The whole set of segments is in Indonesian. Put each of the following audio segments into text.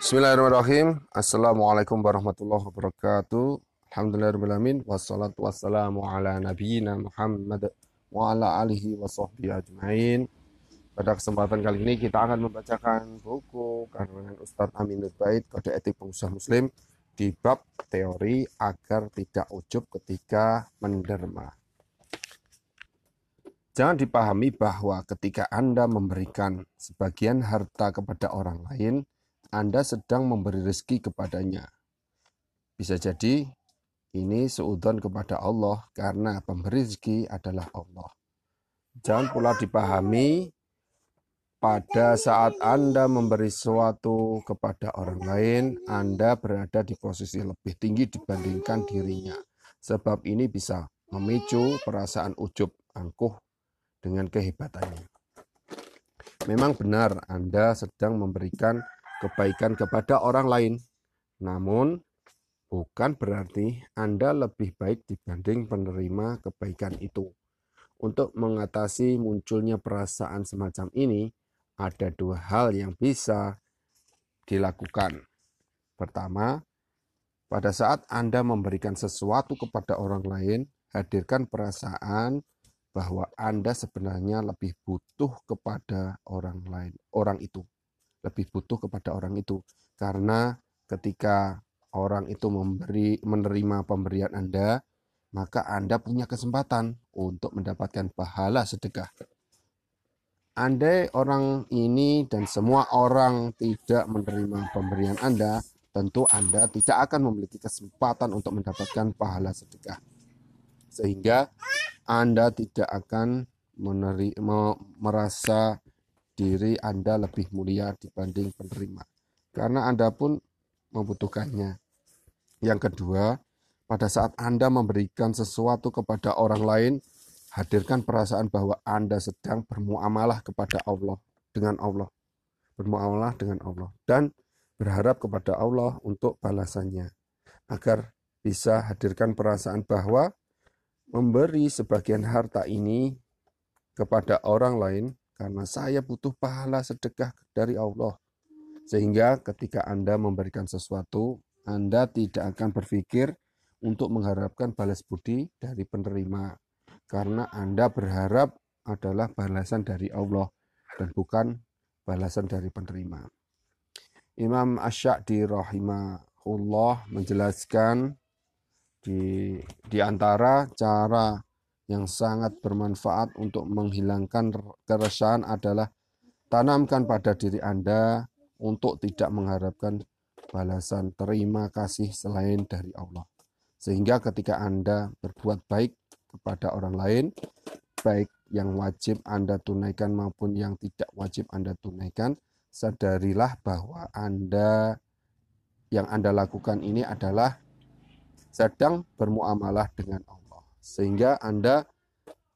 Bismillahirrahmanirrahim. Assalamualaikum warahmatullahi wabarakatuh. Alhamdulillahirrahmanirrahim. Wassalatu wassalamu ala nabiyyina Muhammad wa ala alihi wa ajma'in. Pada kesempatan kali ini kita akan membacakan buku karangan Ustadz Aminul Bait Kode Etik Pengusaha Muslim di bab teori agar tidak ujub ketika menderma. Jangan dipahami bahwa ketika Anda memberikan sebagian harta kepada orang lain, anda sedang memberi rezeki kepadanya. Bisa jadi ini seudon kepada Allah karena pemberi rezeki adalah Allah. Jangan pula dipahami pada saat Anda memberi sesuatu kepada orang lain, Anda berada di posisi lebih tinggi dibandingkan dirinya. Sebab ini bisa memicu perasaan ujub angkuh dengan kehebatannya. Memang benar Anda sedang memberikan kebaikan kepada orang lain. Namun, bukan berarti Anda lebih baik dibanding penerima kebaikan itu. Untuk mengatasi munculnya perasaan semacam ini, ada dua hal yang bisa dilakukan. Pertama, pada saat Anda memberikan sesuatu kepada orang lain, hadirkan perasaan bahwa Anda sebenarnya lebih butuh kepada orang lain, orang itu lebih butuh kepada orang itu karena ketika orang itu memberi menerima pemberian Anda maka Anda punya kesempatan untuk mendapatkan pahala sedekah. Andai orang ini dan semua orang tidak menerima pemberian Anda, tentu Anda tidak akan memiliki kesempatan untuk mendapatkan pahala sedekah. Sehingga Anda tidak akan menerima, merasa diri Anda lebih mulia dibanding penerima. Karena Anda pun membutuhkannya. Yang kedua, pada saat Anda memberikan sesuatu kepada orang lain, hadirkan perasaan bahwa Anda sedang bermuamalah kepada Allah dengan Allah. Bermuamalah dengan Allah dan berharap kepada Allah untuk balasannya. Agar bisa hadirkan perasaan bahwa memberi sebagian harta ini kepada orang lain karena saya butuh pahala sedekah dari Allah. Sehingga ketika Anda memberikan sesuatu, Anda tidak akan berpikir untuk mengharapkan balas budi dari penerima. Karena Anda berharap adalah balasan dari Allah dan bukan balasan dari penerima. Imam Asy'adi rahimahullah menjelaskan di di antara cara yang sangat bermanfaat untuk menghilangkan keresahan adalah tanamkan pada diri Anda untuk tidak mengharapkan balasan terima kasih selain dari Allah. Sehingga ketika Anda berbuat baik kepada orang lain, baik yang wajib Anda tunaikan maupun yang tidak wajib Anda tunaikan, sadarilah bahwa Anda yang Anda lakukan ini adalah sedang bermuamalah dengan Allah sehingga Anda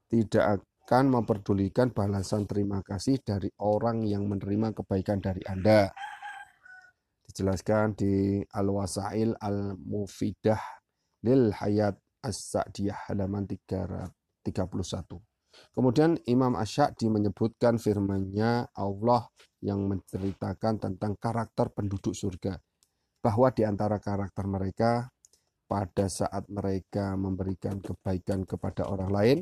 tidak akan memperdulikan balasan terima kasih dari orang yang menerima kebaikan dari Anda. Dijelaskan di Al-Wasail Al-Mufidah lil Hayat As-Sa'diyah halaman 31. Kemudian Imam Asy'adi menyebutkan firman-Nya Allah yang menceritakan tentang karakter penduduk surga bahwa di antara karakter mereka pada saat mereka memberikan kebaikan kepada orang lain,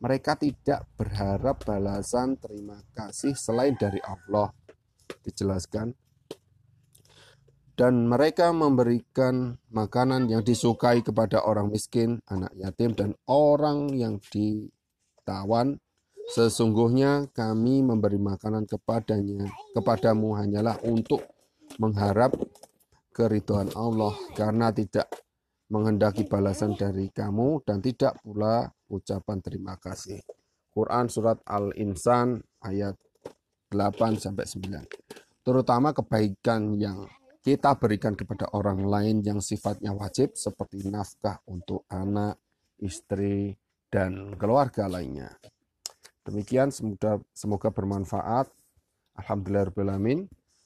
mereka tidak berharap balasan terima kasih selain dari Allah. Dijelaskan. Dan mereka memberikan makanan yang disukai kepada orang miskin, anak yatim, dan orang yang ditawan. Sesungguhnya kami memberi makanan kepadanya, kepadamu hanyalah untuk mengharap keriduan Allah karena tidak menghendaki balasan dari kamu dan tidak pula ucapan terima kasih. Quran surat Al-Insan ayat 8 sampai 9. Terutama kebaikan yang kita berikan kepada orang lain yang sifatnya wajib seperti nafkah untuk anak, istri, dan keluarga lainnya. Demikian semoga, semoga bermanfaat. Alhamdulillahirrahmanirrahim.